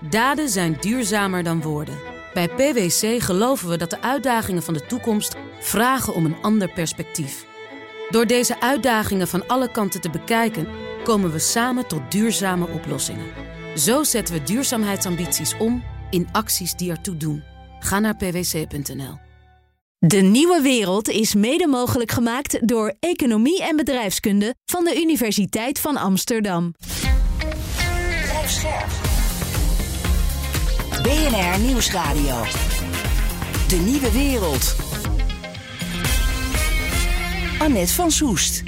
Daden zijn duurzamer dan woorden. Bij PwC geloven we dat de uitdagingen van de toekomst vragen om een ander perspectief. Door deze uitdagingen van alle kanten te bekijken, komen we samen tot duurzame oplossingen. Zo zetten we duurzaamheidsambities om in acties die ertoe doen. Ga naar pwc.nl. De nieuwe wereld is mede mogelijk gemaakt door Economie en Bedrijfskunde van de Universiteit van Amsterdam. BNR Nieuwsradio. De nieuwe wereld. Annette van Soest.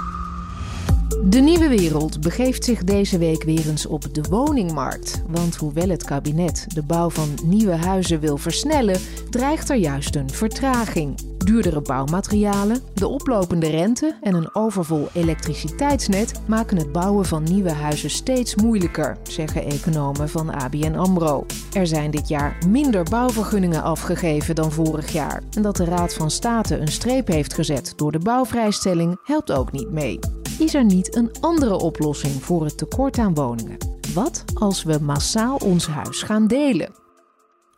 De nieuwe wereld begeeft zich deze week weer eens op de woningmarkt. Want hoewel het kabinet de bouw van nieuwe huizen wil versnellen, dreigt er juist een vertraging. Duurdere bouwmaterialen, de oplopende rente en een overvol elektriciteitsnet maken het bouwen van nieuwe huizen steeds moeilijker, zeggen economen van ABN Amro. Er zijn dit jaar minder bouwvergunningen afgegeven dan vorig jaar. En dat de Raad van State een streep heeft gezet door de bouwvrijstelling helpt ook niet mee. Is er niet een andere oplossing voor het tekort aan woningen? Wat als we massaal ons huis gaan delen?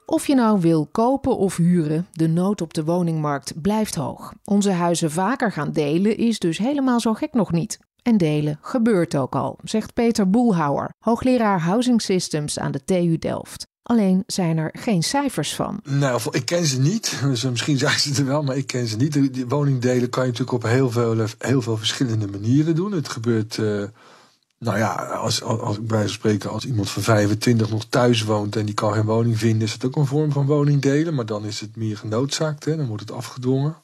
Of je nou wil kopen of huren, de nood op de woningmarkt blijft hoog. Onze huizen vaker gaan delen is dus helemaal zo gek nog niet. En delen gebeurt ook al, zegt Peter Boelhouwer, hoogleraar Housing Systems aan de TU Delft. Alleen zijn er geen cijfers van. Nou, ik ken ze niet. Dus misschien zijn ze er wel, maar ik ken ze niet. Die woningdelen kan je natuurlijk op heel veel, heel veel verschillende manieren doen. Het gebeurt, uh, nou ja, als, als, ik bij spreken, als iemand van 25 nog thuis woont en die kan geen woning vinden, is het ook een vorm van woningdelen. Maar dan is het meer genoodzaakt, hè? dan wordt het afgedwongen.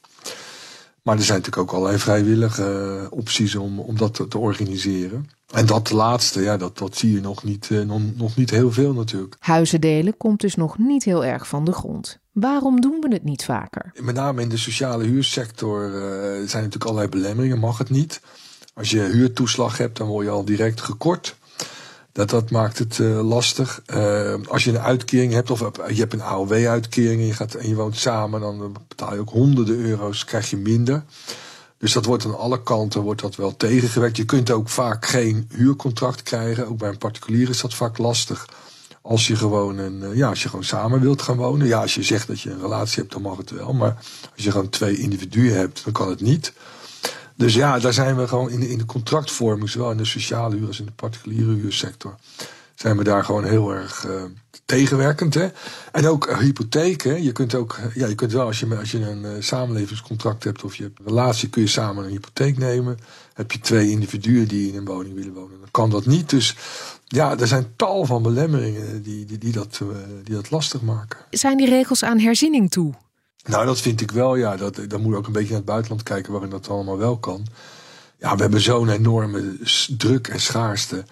Maar er zijn natuurlijk ook allerlei vrijwillige eh, opties om, om dat te, te organiseren. En dat laatste, ja, dat, dat zie je nog niet, eh, nog, nog niet heel veel natuurlijk. Huizen delen komt dus nog niet heel erg van de grond. Waarom doen we het niet vaker? Met name in de sociale huursector uh, zijn natuurlijk allerlei belemmeringen, mag het niet. Als je huurtoeslag hebt, dan word je al direct gekort. Dat, dat maakt het uh, lastig. Uh, als je een uitkering hebt, of je hebt een AOW-uitkering en je, gaat, en je woont samen, dan betaal je ook honderden euro's, krijg je minder. Dus dat wordt aan alle kanten wordt dat wel tegengewerkt. Je kunt ook vaak geen huurcontract krijgen. Ook bij een particulier is dat vaak lastig. Als je gewoon een, eh, ja, als je gewoon samen wilt gaan wonen. Ja, als je zegt dat je een relatie hebt, dan mag het wel. Maar als je gewoon twee individuen hebt, dan kan het niet. Dus ja, daar zijn we gewoon in de, in de contractvorming, zowel in de sociale huur als in de particuliere huursector, zijn we daar gewoon heel erg uh, tegenwerkend. Hè? En ook hypotheken. Je kunt ook, ja, je kunt wel als je, als je een uh, samenlevingscontract hebt of je hebt een relatie, kun je samen een hypotheek nemen. Heb je twee individuen die in een woning willen wonen, dan kan dat niet. Dus ja, er zijn tal van belemmeringen die, die, die, dat, die dat lastig maken. Zijn die regels aan herziening toe? Nou, dat vind ik wel, ja. Dat, dan moet je ook een beetje naar het buitenland kijken waarin dat allemaal wel kan. Ja, we hebben zo'n enorme druk en schaarste.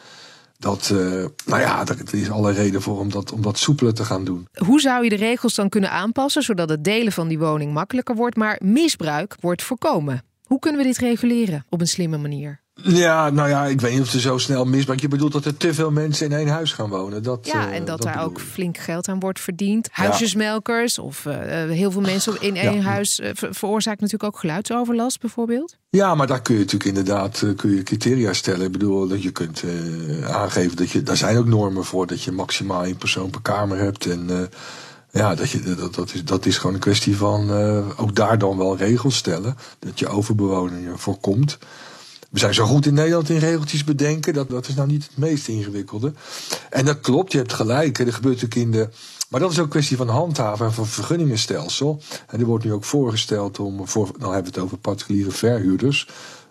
Dat, uh, nou ja, er, is alle reden voor om dat, om dat soepeler te gaan doen. Hoe zou je de regels dan kunnen aanpassen zodat het delen van die woning makkelijker wordt, maar misbruik wordt voorkomen? Hoe kunnen we dit reguleren op een slimme manier? Ja, nou ja, ik weet niet of ze zo snel misbruik. Je bedoelt dat er te veel mensen in één huis gaan wonen. Dat, ja, en dat, daar ook flink geld aan wordt verdiend. Huisjesmelkers of uh, heel veel mensen in één huis uh, veroorzaakt natuurlijk ook geluidsoverlast bijvoorbeeld. Ja, maar daar kun je natuurlijk inderdaad kun je criteria stellen. Ik bedoel, dat je kunt aangeven dat je, daar zijn ook normen voor, dat je maximaal één persoon per kamer hebt. En ja, dat, je, dat, dat, is, dat is gewoon een kwestie van ook daar dan wel regels stellen. Dat je overbewoning voorkomt. We zijn zo goed in Nederland in regeltjes bedenken. Dat, dat is nou niet het meest ingewikkelde. En dat klopt, je hebt gelijk. Er gebeurt natuurlijk in de. Maar dat is ook een kwestie van handhaven en van vergunningenstelsel. En er wordt nu ook voorgesteld om. Dan hebben we het over particuliere verhuurders.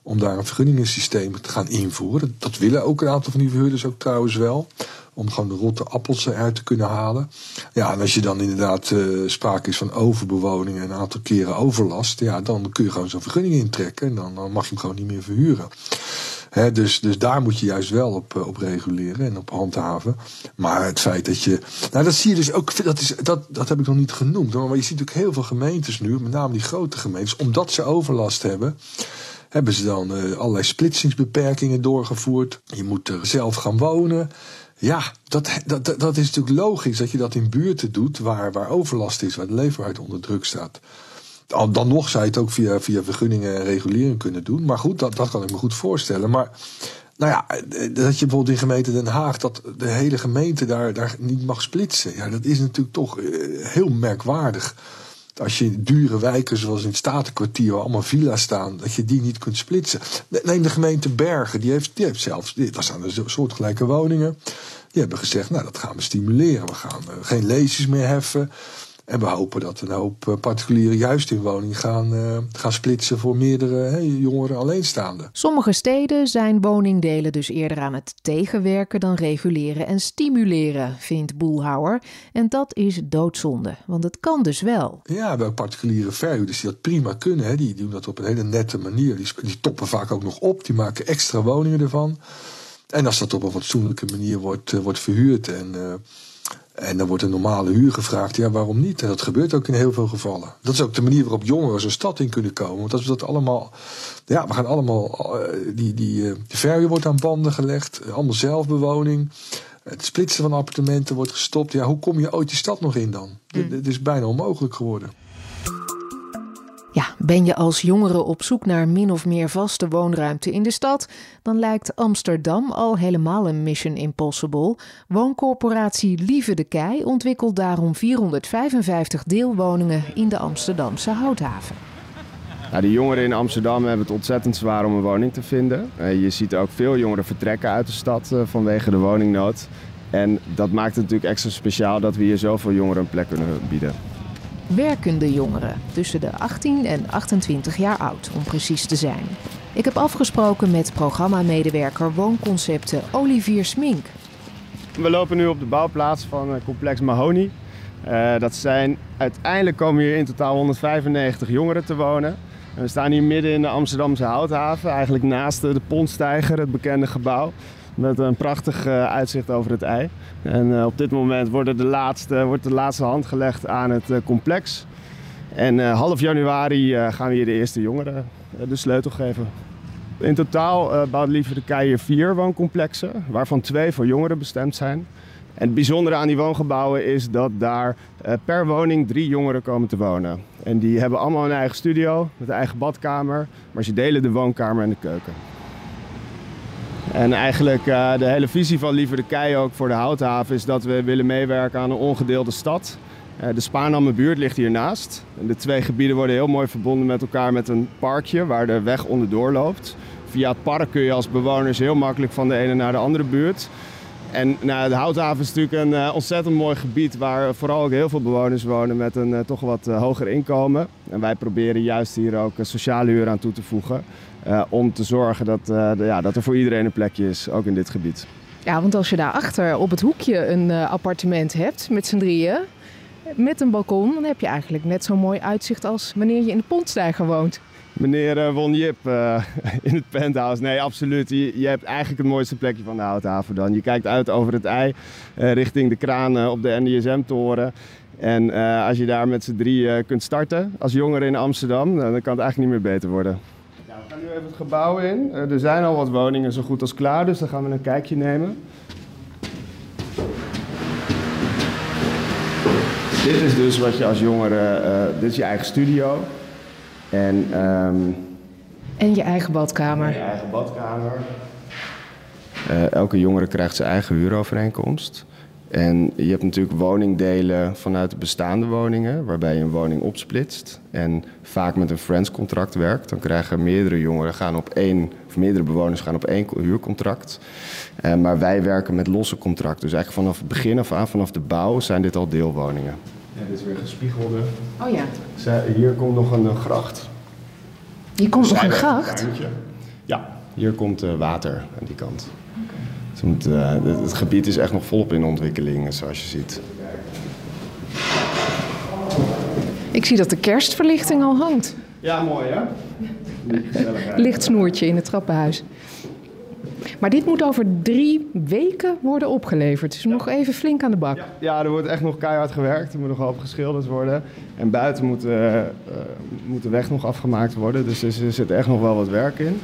Om daar een vergunningensysteem te gaan invoeren. Dat willen ook een aantal van die verhuurders ook trouwens wel om gewoon de rotte appels eruit te kunnen halen. Ja, en als je dan inderdaad uh, sprake is van overbewoning en een aantal keren overlast, ja, dan kun je gewoon zo'n vergunning intrekken en dan, mag je hem gewoon niet meer verhuren. Dus, dus daar moet je juist wel op, eh, op reguleren en op handhaven. Maar het feit dat je. Nou, dat zie je dus ook. Dat, is, dat, dat heb ik nog niet genoemd. Maar je ziet ook heel veel gemeentes nu, met name die grote gemeentes, omdat ze overlast hebben hebben ze dan uh, allerlei splitsingsbeperkingen doorgevoerd. Je moet er zelf gaan wonen. Ja, dat, dat, dat is natuurlijk logisch dat je dat in buurten doet waar, waar overlast is, waar de leefbaarheid onder druk staat. Dan nog zou je het ook via, via vergunningen en regulering kunnen doen. Maar goed, dat, dat kan ik me goed voorstellen. Maar Nou ja, dat je bijvoorbeeld in gemeente Den Haag... dat de hele gemeente daar, daar niet mag splitsen. Ja, dat is natuurlijk toch heel merkwaardig als je dure wijken zoals in het Statenkwartier, waar allemaal villa's staan, dat je die niet kunt splitsen. Neem de gemeente Bergen, die heeft, zelfs, dat zijn de soortgelijke woningen. Die hebben gezegd, nou dat gaan we stimuleren. We gaan uh, geen leesjes meer heffen. En we hopen dat een hoop eh, particulieren juist in woning gaan, uh, gaan splitsen voor meerdere hey, jongeren alleenstaanden. Sommige steden zijn woningdelen dus eerder aan het tegenwerken dan reguleren en stimuleren, vindt Boelhouwer. En dat is doodzonde, want het kan dus wel. Ja, bij particuliere verhuurders die dat prima kunnen, hè, die doen dat op een hele nette manier. Die, die toppen vaak ook nog op, die maken extra woningen ervan. En als dat op een fatsoenlijke manier wordt, uh, wordt verhuurd en en dan wordt een normale huur gevraagd. Ja, waarom niet? En dat gebeurt ook in heel veel gevallen. Dat is ook de manier waarop jongeren zo'n stad in kunnen komen. Want als we dat allemaal. Ja, we gaan allemaal. Eh, die, die, uh, de verhuur wordt aan banden gelegd. Allemaal zelfbewoning. Het splitsen van appartementen wordt gestopt. Ja, hoe kom je ooit die stad nog in dan? Het mm. is bijna onmogelijk geworden. Ja, ben je als jongere op zoek naar min of meer vaste woonruimte in de stad, dan lijkt Amsterdam al helemaal een mission impossible. Wooncorporatie Lieve de Kei ontwikkelt daarom 455 deelwoningen in de Amsterdamse Houthaven. Nou, de jongeren in Amsterdam hebben het ontzettend zwaar om een woning te vinden. Eh, je ziet ook veel jongeren vertrekken uit de stad eh, vanwege de woningnood. En dat maakt het natuurlijk extra speciaal dat we hier zoveel jongeren een plek kunnen bieden werkende jongeren tussen de 18 en 28 jaar oud, om precies te zijn. Ik heb afgesproken met programmamedewerker woonconcepten Olivier Smink. We lopen nu op de bouwplaats van eh, complex Mahoney. Uh, dat zijn, uiteindelijk komen hier in totaal 195 jongeren te wonen. En we staan hier midden in de Amsterdamse Houthaven, eigenlijk naast de Pontstijger, het bekende gebouw. Met een prachtig uh, uitzicht over het ei. En uh, op dit moment wordt de laatste, wordt de laatste hand gelegd aan het uh, complex. En half januari gaan we hier de eerste jongeren de sleutel geven. In totaal bouwt de Kei vier wooncomplexen, waarvan twee voor jongeren bestemd zijn. En het bijzondere aan die woongebouwen is dat daar per woning drie jongeren komen te wonen. En die hebben allemaal een eigen studio met een eigen badkamer, maar ze delen de woonkamer en de keuken. En eigenlijk uh, de hele visie van Liever de Kei ook voor de Houthaven is dat we willen meewerken aan een ongedeelde stad. Uh, de Spaarnamme buurt ligt hiernaast. En de twee gebieden worden heel mooi verbonden met elkaar met een parkje waar de weg onderdoor loopt. Via het park kun je als bewoners heel makkelijk van de ene naar de andere buurt. En nou, de Houthaven is natuurlijk een uh, ontzettend mooi gebied waar vooral ook heel veel bewoners wonen met een uh, toch wat uh, hoger inkomen. En wij proberen juist hier ook sociale huur aan toe te voegen. om te zorgen dat, ja, dat er voor iedereen een plekje is, ook in dit gebied. Ja, want als je daarachter op het hoekje een appartement hebt met z'n drieën, met een balkon, dan heb je eigenlijk net zo'n mooi uitzicht als wanneer je in de Pontstijger woont meneer Won Jip uh, in het penthouse. Nee, absoluut. Je, hebt eigenlijk het mooiste plekje van de Houthaven dan. Je kijkt uit over het ei uh, richting de kraan op de NDSM-toren. En als je daar met z'n drie kunt starten als jongere in Amsterdam, dan kan het eigenlijk niet meer beter worden. Ja, we gaan nu even het gebouw in. er zijn al wat woningen zo goed als klaar, dus dan gaan we een kijkje nemen. Dit is dus wat je als jongere, dit is je eigen studio. En, um, en je eigen badkamer. je eigen badkamer. Uh, elke jongere krijgt zijn eigen huurovereenkomst. En je hebt natuurlijk woningdelen vanuit de bestaande woningen, waarbij je een woning opsplitst en vaak met een friends contract werkt. Dan krijgen meerdere jongeren gaan op één, of meerdere bewoners gaan op één huurcontract. Uh, maar wij werken met losse contracten. Dus eigenlijk vanaf het begin af aan, vanaf de bouw, zijn dit al deelwoningen. Ja, dit is weer gespiegelde. Oh ja. Hier komt nog een gracht. Hier komt nog een gracht? Ja, hier komt uh, water aan die kant. Okay. Dus uh, het, het, gebied is echt nog volop in ontwikkeling, zoals je ziet. Ik zie dat de kerstverlichting al hangt. Ja, mooi hè? Lichtsnoertje in het trappenhuis. Maar dit moet over drie weken worden opgeleverd. Dus nog even flink aan de bak. Ja, ja, er wordt echt nog keihard gewerkt. Er moet nog half geschilderd worden. En buiten moet, uh, moet de weg nog afgemaakt worden. Dus er zit echt nog wel wat werk in.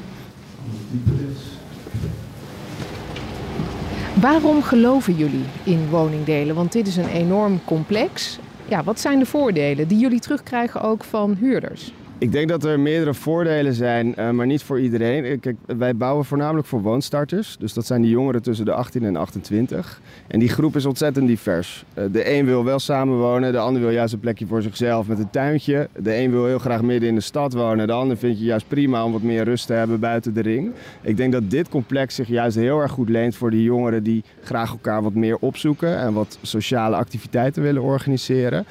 Waarom geloven jullie in woningdelen? Want dit is een enorm complex. Ja, wat zijn de voordelen die jullie terugkrijgen ook van huurders? Ik denk dat er meerdere voordelen zijn, uh, maar niet voor iedereen. Kijk, wij bouwen voornamelijk voor woonstarters. Dus dat zijn die jongeren tussen de 18 en 28. En die groep is ontzettend divers. Uh, de een wil wel samenwonen, de ander wil juist een plekje voor zichzelf met een tuintje. De een wil heel graag midden in de stad wonen, de ander vindt je juist prima om wat meer rust te hebben buiten de ring. Ik denk dat dit complex zich juist heel erg goed leent voor die jongeren die graag elkaar wat meer opzoeken en wat sociale activiteiten willen organiseren.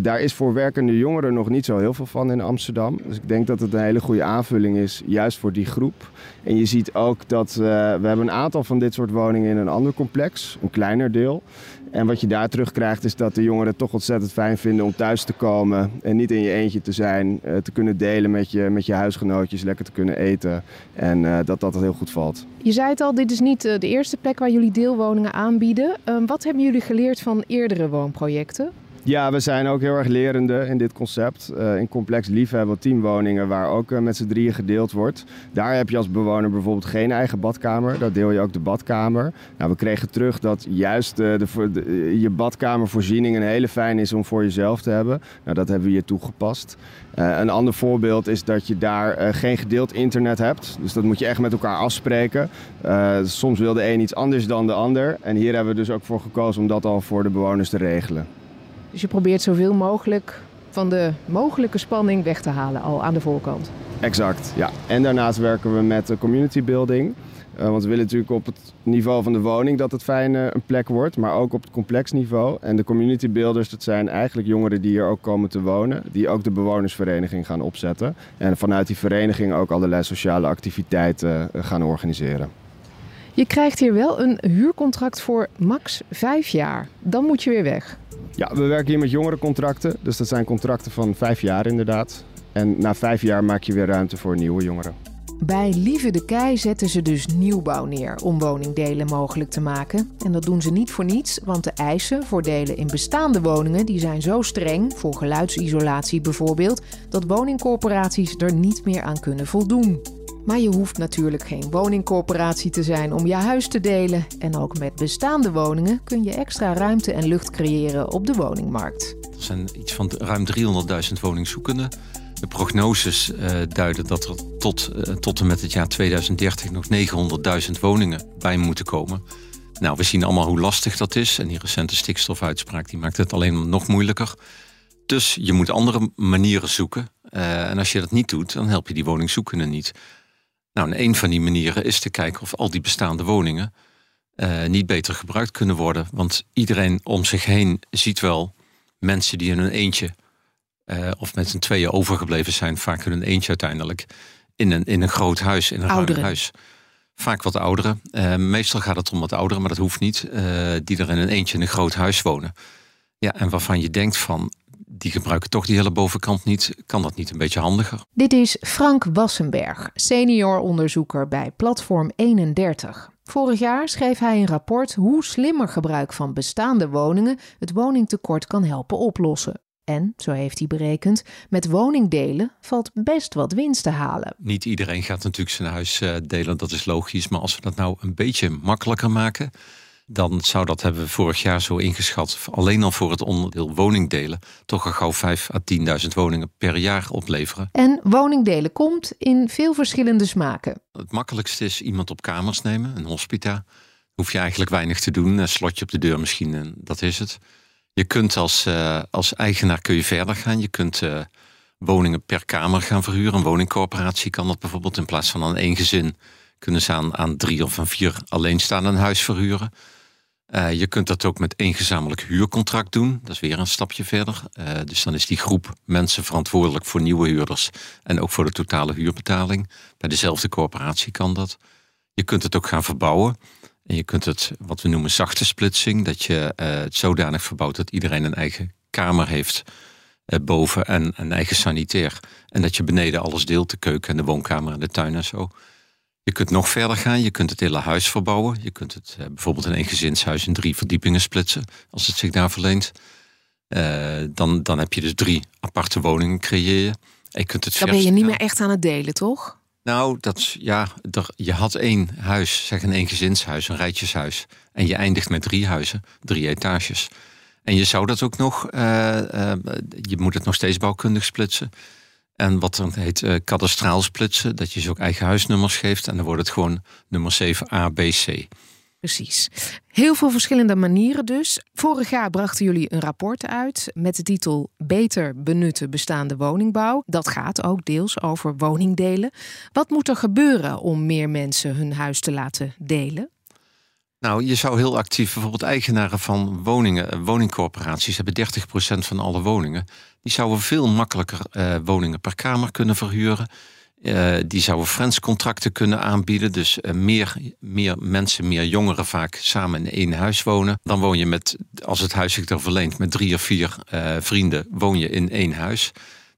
Daar is voor werkende jongeren nog niet zo heel veel van in Amsterdam. Dus ik denk dat het een hele goede aanvulling is, juist voor die groep. En je ziet ook dat uh, we hebben een aantal van dit soort woningen in een ander complex, een kleiner deel. En wat je daar terugkrijgt is dat de jongeren het toch ontzettend fijn vinden om thuis te komen en niet in je eentje te zijn, uh, te kunnen delen met je, met je huisgenootjes, lekker te kunnen eten en uh, dat dat heel goed valt. Je zei het al, dit is niet de eerste plek waar jullie deelwoningen aanbieden. Ehm, wat hebben jullie geleerd van eerdere woonprojecten? Ja, we zijn ook heel erg lerende in dit concept. Uh, in Complex Lief hebben we teamwoningen waar ook uh, met z'n drieën gedeeld wordt. Daar heb je als bewoner bijvoorbeeld geen eigen badkamer. Daar deel je ook de badkamer. Nou, we kregen terug dat juist uh, de, de, je badkamervoorziening een hele fijn is om voor jezelf te hebben. Nou, dat hebben we hier toegepast. een ander voorbeeld is dat je daar geen gedeeld internet hebt. Dus dat moet je echt met elkaar afspreken. soms wil de een iets anders dan de ander. En hier hebben we dus ook voor gekozen om dat al voor de bewoners te regelen. Dus je probeert zoveel mogelijk van de mogelijke spanning weg te halen al aan de voorkant. Exact, ja. En daarnaast werken we met de community building. Uh, want we willen natuurlijk op het niveau van de woning dat het fijn uh, een plek wordt, maar ook op het complexniveau. En de community builders, dat zijn eigenlijk jongeren die hier ook komen te wonen, die ook de bewonersvereniging gaan opzetten. En vanuit die vereniging ook allerlei sociale activiteiten uh, gaan organiseren. Je krijgt hier wel een huurcontract voor max vijf jaar. Dan moet je weer weg. Ja, we werken hier met jongerencontracten. Dus dat zijn contracten van vijf jaar inderdaad. En na vijf jaar maak je weer ruimte voor nieuwe jongeren. Bij Lieve de Kei zetten ze dus nieuwbouw neer om woningdelen mogelijk te maken. En dat doen ze niet voor niets, want de eisen voor delen in bestaande woningen die zijn zo streng, voor geluidsisolatie bijvoorbeeld, dat woningcorporaties er niet meer aan kunnen voldoen. Maar je hoeft natuurlijk geen woningcorporatie te zijn om je huis te delen. En ook met bestaande woningen kun je extra ruimte en lucht creëren op de woningmarkt. Er zijn iets van ruim 300.000 woningzoekenden. De prognoses uh, duiden dat er tot, uh, tot en met het jaar 2030 nog 900.000 woningen bij moeten komen. Nou, we zien allemaal hoe lastig dat is. En die recente stikstofuitspraak die maakt het alleen nog moeilijker. Dus je moet andere manieren zoeken. Uh, en als je dat niet doet, dan help je die woningzoekenden niet. Nou, en een van die manieren is te kijken of al die bestaande woningen uh, niet beter gebruikt kunnen worden. Want iedereen om zich heen ziet wel mensen die in hun eentje uh, of met z'n tweeën overgebleven zijn, vaak in hun eentje uiteindelijk, in een, in een groot huis, in een ruim huis. Vaak wat ouderen. Uh, meestal gaat het om wat ouderen, maar dat hoeft niet. die er in een eentje in een groot huis wonen. Ja, en waarvan je denkt van, die gebruiken toch die hele bovenkant niet. Kan dat niet een beetje handiger? Dit is Frank Wassenberg, senior onderzoeker bij Platform 31. Vorig jaar schreef hij een rapport hoe slimmer gebruik van bestaande woningen het woningtekort kan helpen oplossen. En, zo heeft hij berekend, met woningdelen valt best wat winst te halen. Niet iedereen gaat natuurlijk zijn huis delen, dat is logisch. Maar als we dat nou een beetje makkelijker maken, dan zou dat, hebben we vorig jaar zo ingeschat, alleen al voor het onderdeel woningdelen, toch al gauw 5 à 10.000 woningen per jaar opleveren. En woningdelen komt in veel verschillende smaken. Het makkelijkste is iemand op kamers nemen, een hospita. Hoef je eigenlijk weinig te doen, een slotje op de deur misschien, en dat is het. Je kunt als, uh, als eigenaar kun je verder gaan. Je kunt uh, woningen per kamer gaan verhuren. Een woningcorporatie kan dat bijvoorbeeld in plaats van aan één gezin kunnen ze aan, drie of aan vier alleenstaande een huis verhuren. Uh, je kunt dat ook met één gezamenlijk huurcontract doen. Dat is weer een stapje verder. Uh, dus dan is die groep mensen verantwoordelijk voor nieuwe huurders en ook voor de totale huurbetaling. Bij dezelfde corporatie kan dat. Je kunt het ook gaan verbouwen. En je kunt het, wat we noemen, zachte splitsing. Dat je uh, het zodanig verbouwt dat iedereen een eigen kamer heeft boven en een eigen sanitair. En dat je beneden alles deelt, de keuken en de woonkamer en de tuin en zo. Je kunt nog verder gaan. Je kunt het hele huis verbouwen. Je kunt het uh, bijvoorbeeld in een gezinshuis in drie verdiepingen splitsen, als het zich daar verleent. Uh, dan, dan heb je dus drie aparte woningen creëren. En je kunt het dan ben je niet meer echt aan het delen, toch? Nou, dat, ja, er, je had één huis, zeg een één gezinshuis, een rijtjeshuis. En je eindigt met drie huizen, drie etages. En je zou dat ook nog, uh, je moet het nog steeds bouwkundig splitsen. En wat dan heet uh, splitsen, dat je ze ook eigen huisnummers geeft. En dan wordt het gewoon nummer 7 A, B, C. Precies. Heel veel verschillende manieren dus. Vorig jaar brachten jullie een rapport uit met de titel Beter benutten bestaande woningbouw. Dat gaat ook deels over woningdelen. Wat moet er gebeuren om meer mensen hun huis te laten delen? Nou, je zou heel actief, bijvoorbeeld eigenaren van woningen, eh, woningcorporaties hebben 30% van alle woningen. Die zouden veel makkelijker uh, woningen per kamer kunnen verhuren. Uh, die zouden friendscontracten kunnen aanbieden. Dus uh, meer, meer mensen, meer jongeren vaak samen in één huis wonen. Dan woon je met, als het huis zich er verleent, met drie of vier uh, vrienden, woon je in één huis.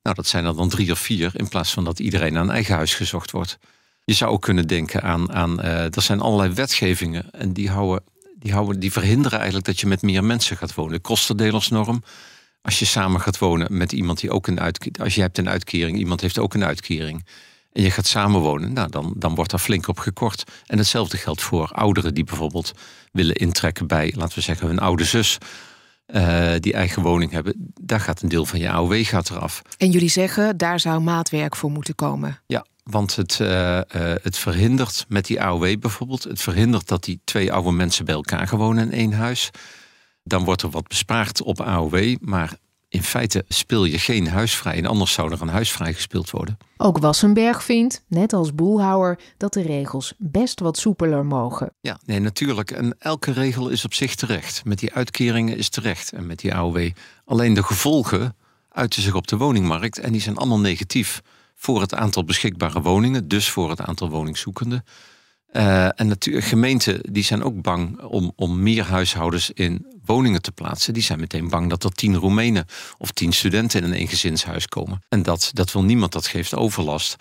Nou, dat zijn er dan drie of vier, in plaats van dat iedereen een eigen huis gezocht wordt. Je zou ook kunnen denken aan, aan er zijn allerlei wetgevingen en die, houden, die, houden, die verhinderen eigenlijk dat je met meer mensen gaat wonen. De kostendelersnorm. Als je samen gaat wonen met iemand die ook een uitkering, als je hebt een uitkering, iemand heeft ook een uitkering en je gaat samenwonen, nou, dan, dan wordt daar flink op gekort. En hetzelfde geldt voor ouderen die bijvoorbeeld willen intrekken bij, laten we zeggen, hun oude zus. Uh, die eigen woning hebben, daar gaat een deel van je AOW gaat eraf. En jullie zeggen, daar zou maatwerk voor moeten komen. Ja, want het, uh, uh, het verhindert met die AOW bijvoorbeeld, het verhindert dat die twee oude mensen bij elkaar wonen in één huis. Dan wordt er wat bespaard op AOW, maar in feite speel je geen huisvrij en anders zou er een huisvrij gespeeld worden. Ook Wassenberg vindt, net als Boelhouwer, dat de regels best wat soepeler mogen. Ja, nee, natuurlijk. En elke regel is op zich terecht. Met die uitkeringen is terecht en met die AOW. Alleen de gevolgen uiten zich op de woningmarkt en die zijn allemaal negatief voor het aantal beschikbare woningen, dus voor het aantal woningzoekenden. Uh, en natuurlijk, gemeenten die zijn ook bang om, om meer huishoudens in woningen te plaatsen. Die zijn meteen bang dat er tien Roemenen of tien studenten in een eengezinshuis komen. En dat, dat wil niemand, dat geeft overlast.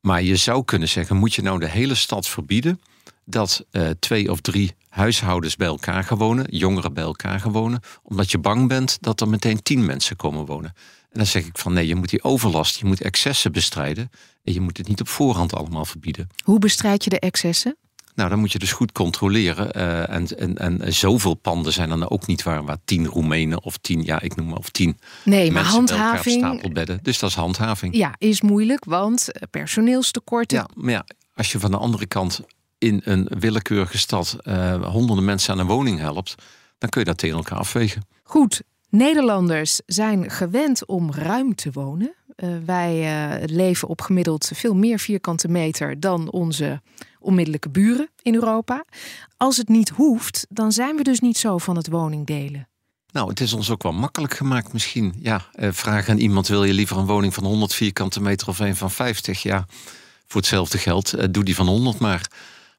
Maar je zou kunnen zeggen, moet je nou de hele stad verbieden dat uh, twee of drie huishoudens bij elkaar gaan wonen, jongeren bij elkaar gaan wonen, omdat je bang bent dat er meteen tien mensen komen wonen. En dan zeg ik van nee, je moet die overlast, je moet excessen bestrijden en je moet het niet op voorhand allemaal verbieden. Hoe bestrijd je de excessen? Nou, dan moet je dus goed controleren. Uh, en, en, en zoveel panden zijn dan ook niet waar, waar tien Roemenen of tien, ja, ik noem maar, of tien. Nee, maar handhaving. Stapelbedden. Dus dat is handhaving. Ja, is moeilijk, want personeelstekorten. Ja, maar ja, als je van de andere kant in een willekeurige stad uh, honderden mensen aan een woning helpt, dan kun je dat tegen elkaar afwegen. Goed, Nederlanders zijn gewend om ruim te wonen. Uh, wij uh, leven op gemiddeld veel meer vierkante meter dan onze onmiddellijke buren in Europa. Als het niet hoeft, dan zijn we dus niet zo van het woningdelen. Nou, het is ons ook wel makkelijk gemaakt misschien. Ja, uh, vraag aan iemand, wil je liever een woning van 100 vierkante meter of een van 50? Ja, voor hetzelfde geld, doe die van 100 maar.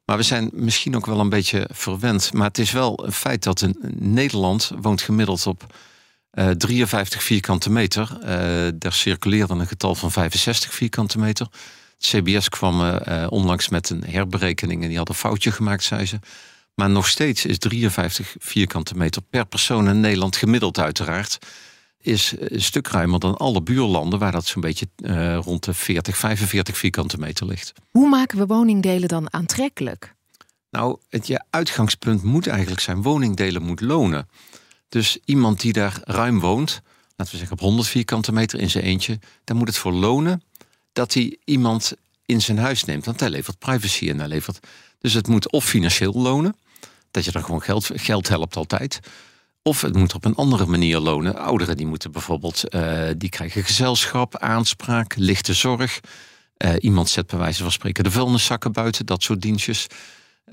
Maar we zijn misschien ook wel een beetje verwend. Maar het is wel een feit dat in Nederland woont gemiddeld op uh, 53 vierkante meter. Uh, daar circuleerde een getal van 65 vierkante meter. CBS kwam uh, onlangs met een herberekening en die had een foutje gemaakt, zei ze. Maar nog steeds is 53 vierkante meter per persoon in Nederland gemiddeld uiteraard. Is een stuk ruimer dan alle buurlanden, waar dat zo'n beetje uh, rond de 40, 45 vierkante meter ligt. Hoe maken we woningdelen dan aantrekkelijk? Nou, het je uitgangspunt moet eigenlijk zijn: woningdelen moet lonen. Dus iemand die daar ruim woont, laten we zeggen op 100 vierkante meter in zijn eentje, dan moet het voor lonen dat hij iemand in zijn huis neemt. Want hij levert privacy en hij levert. Dus het moet of financieel lonen, dat je er gewoon geld, geld helpt altijd. Of het moet op een andere manier lonen. Ouderen die moeten bijvoorbeeld, uh, die krijgen gezelschap, aanspraak, lichte zorg. Uh, iemand zet bij wijze van spreken de vuilniszakken buiten, dat soort dienstjes.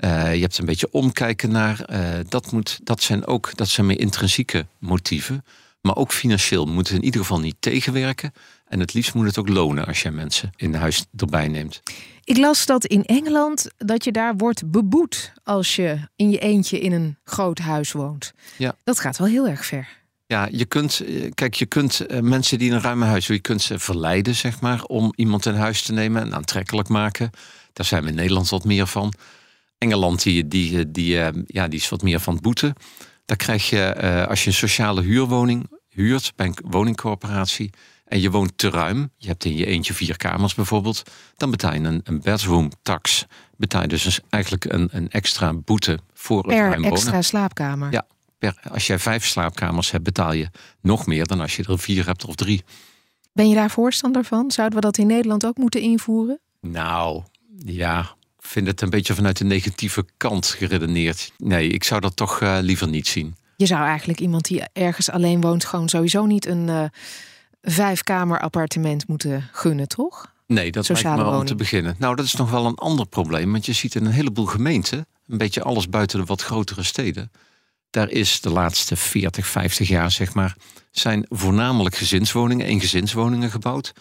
Uh, je hebt een beetje omkijken naar. dat, moet, dat zijn ook dat zijn meer intrinsieke motieven. Maar ook financieel moet het in ieder geval niet tegenwerken. En het liefst moet het ook lonen als je mensen in huis erbij neemt. Ik las dat in Engeland dat je daar wordt beboet als je in je eentje in een groot huis woont. Ja. Dat gaat wel heel erg ver. Ja, je kunt, eh, kijk, je kunt eh, mensen die in een ruime huis, je kunt ze verleiden, zeg maar, om iemand in huis te nemen en aantrekkelijk maken. Daar zijn we in Nederland wat meer van. Engeland, die, die, die, eh, ja, die is wat meer van het boeten. Daar krijg je, als je een sociale huurwoning huurt bij een woningcorporatie, en je woont te ruim, je hebt in je eentje vier kamers bijvoorbeeld, dan betaal je een, een bedroom tax. Betaal je dus eigenlijk een, een extra boete voor per het ruim wonen. extra slaapkamer? Ja, per, als jij vijf slaapkamers hebt, betaal je nog meer dan als je er vier hebt of drie. Ben je daar voorstander van? Zouden we dat in Nederland ook moeten invoeren? Nou, ja, ik vind het een beetje vanuit de negatieve kant geredeneerd. Nee, ik zou dat toch uh, liever niet zien. Je zou eigenlijk iemand die ergens alleen woont, gewoon sowieso niet een uh, vijfkamer appartement moeten gunnen, toch? Nee, dat Sociale lijkt me om te beginnen. Nou, dat is nog wel een ander probleem. Want je ziet in een heleboel gemeenten, een beetje alles buiten de wat grotere steden. Daar is de laatste 40, 50 jaar, zeg maar, zijn voornamelijk gezinswoningen, eengezinswoningen gebouwd.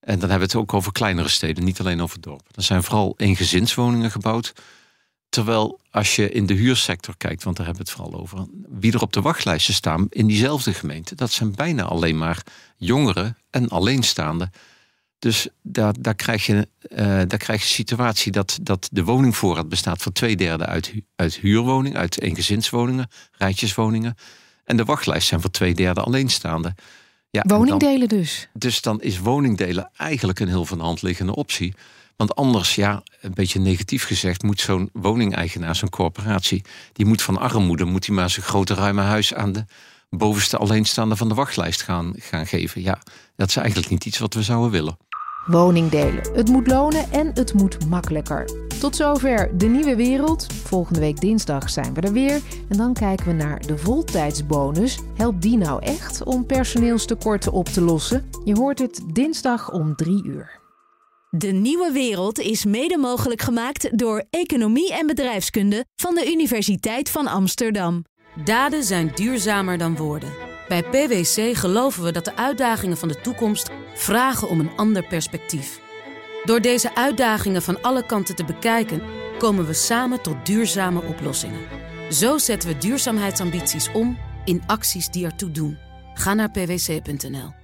En dan hebben we het ook over kleinere steden, niet alleen over dorpen. Er zijn vooral eengezinswoningen gebouwd. Terwijl als je in de huursector kijkt, want daar hebben we het vooral over, wie er op de wachtlijsten staan in diezelfde gemeente, dat zijn bijna alleen maar jongeren en alleenstaanden. Dus daar, daar, krijg je, uh, daar krijg je een situatie dat, dat de woningvoorraad bestaat voor twee derde uit, uit huurwoningen, uit eengezinswoningen, rijtjeswoningen. En de wachtlijst zijn voor twee derde alleenstaanden. Ja, woningdelen dus. Dus dan is woningdelen eigenlijk een heel van de hand liggende optie. Want anders, ja, een beetje negatief gezegd, moet zo'n woningeigenaar, zo'n corporatie, die moet van armoede, moet hij maar zijn grote ruime huis aan de bovenste alleenstaande van de wachtlijst gaan, gaan geven. Ja, dat is eigenlijk niet iets wat we zouden willen. Woningdelen. Het moet lonen en het moet makkelijker. Tot zover de nieuwe wereld. Volgende week dinsdag zijn we er weer. En dan kijken we naar de voltijdsbonus. Helpt die nou echt om personeelstekorten op te lossen? Je hoort het dinsdag om drie uur. De nieuwe wereld is mede mogelijk gemaakt door Economie en Bedrijfskunde van de Universiteit van Amsterdam. Daden zijn duurzamer dan woorden. Bij PwC geloven we dat de uitdagingen van de toekomst vragen om een ander perspectief. Door deze uitdagingen van alle kanten te bekijken, komen we samen tot duurzame oplossingen. Zo zetten we duurzaamheidsambities om in acties die ertoe doen. Ga naar pwc.nl.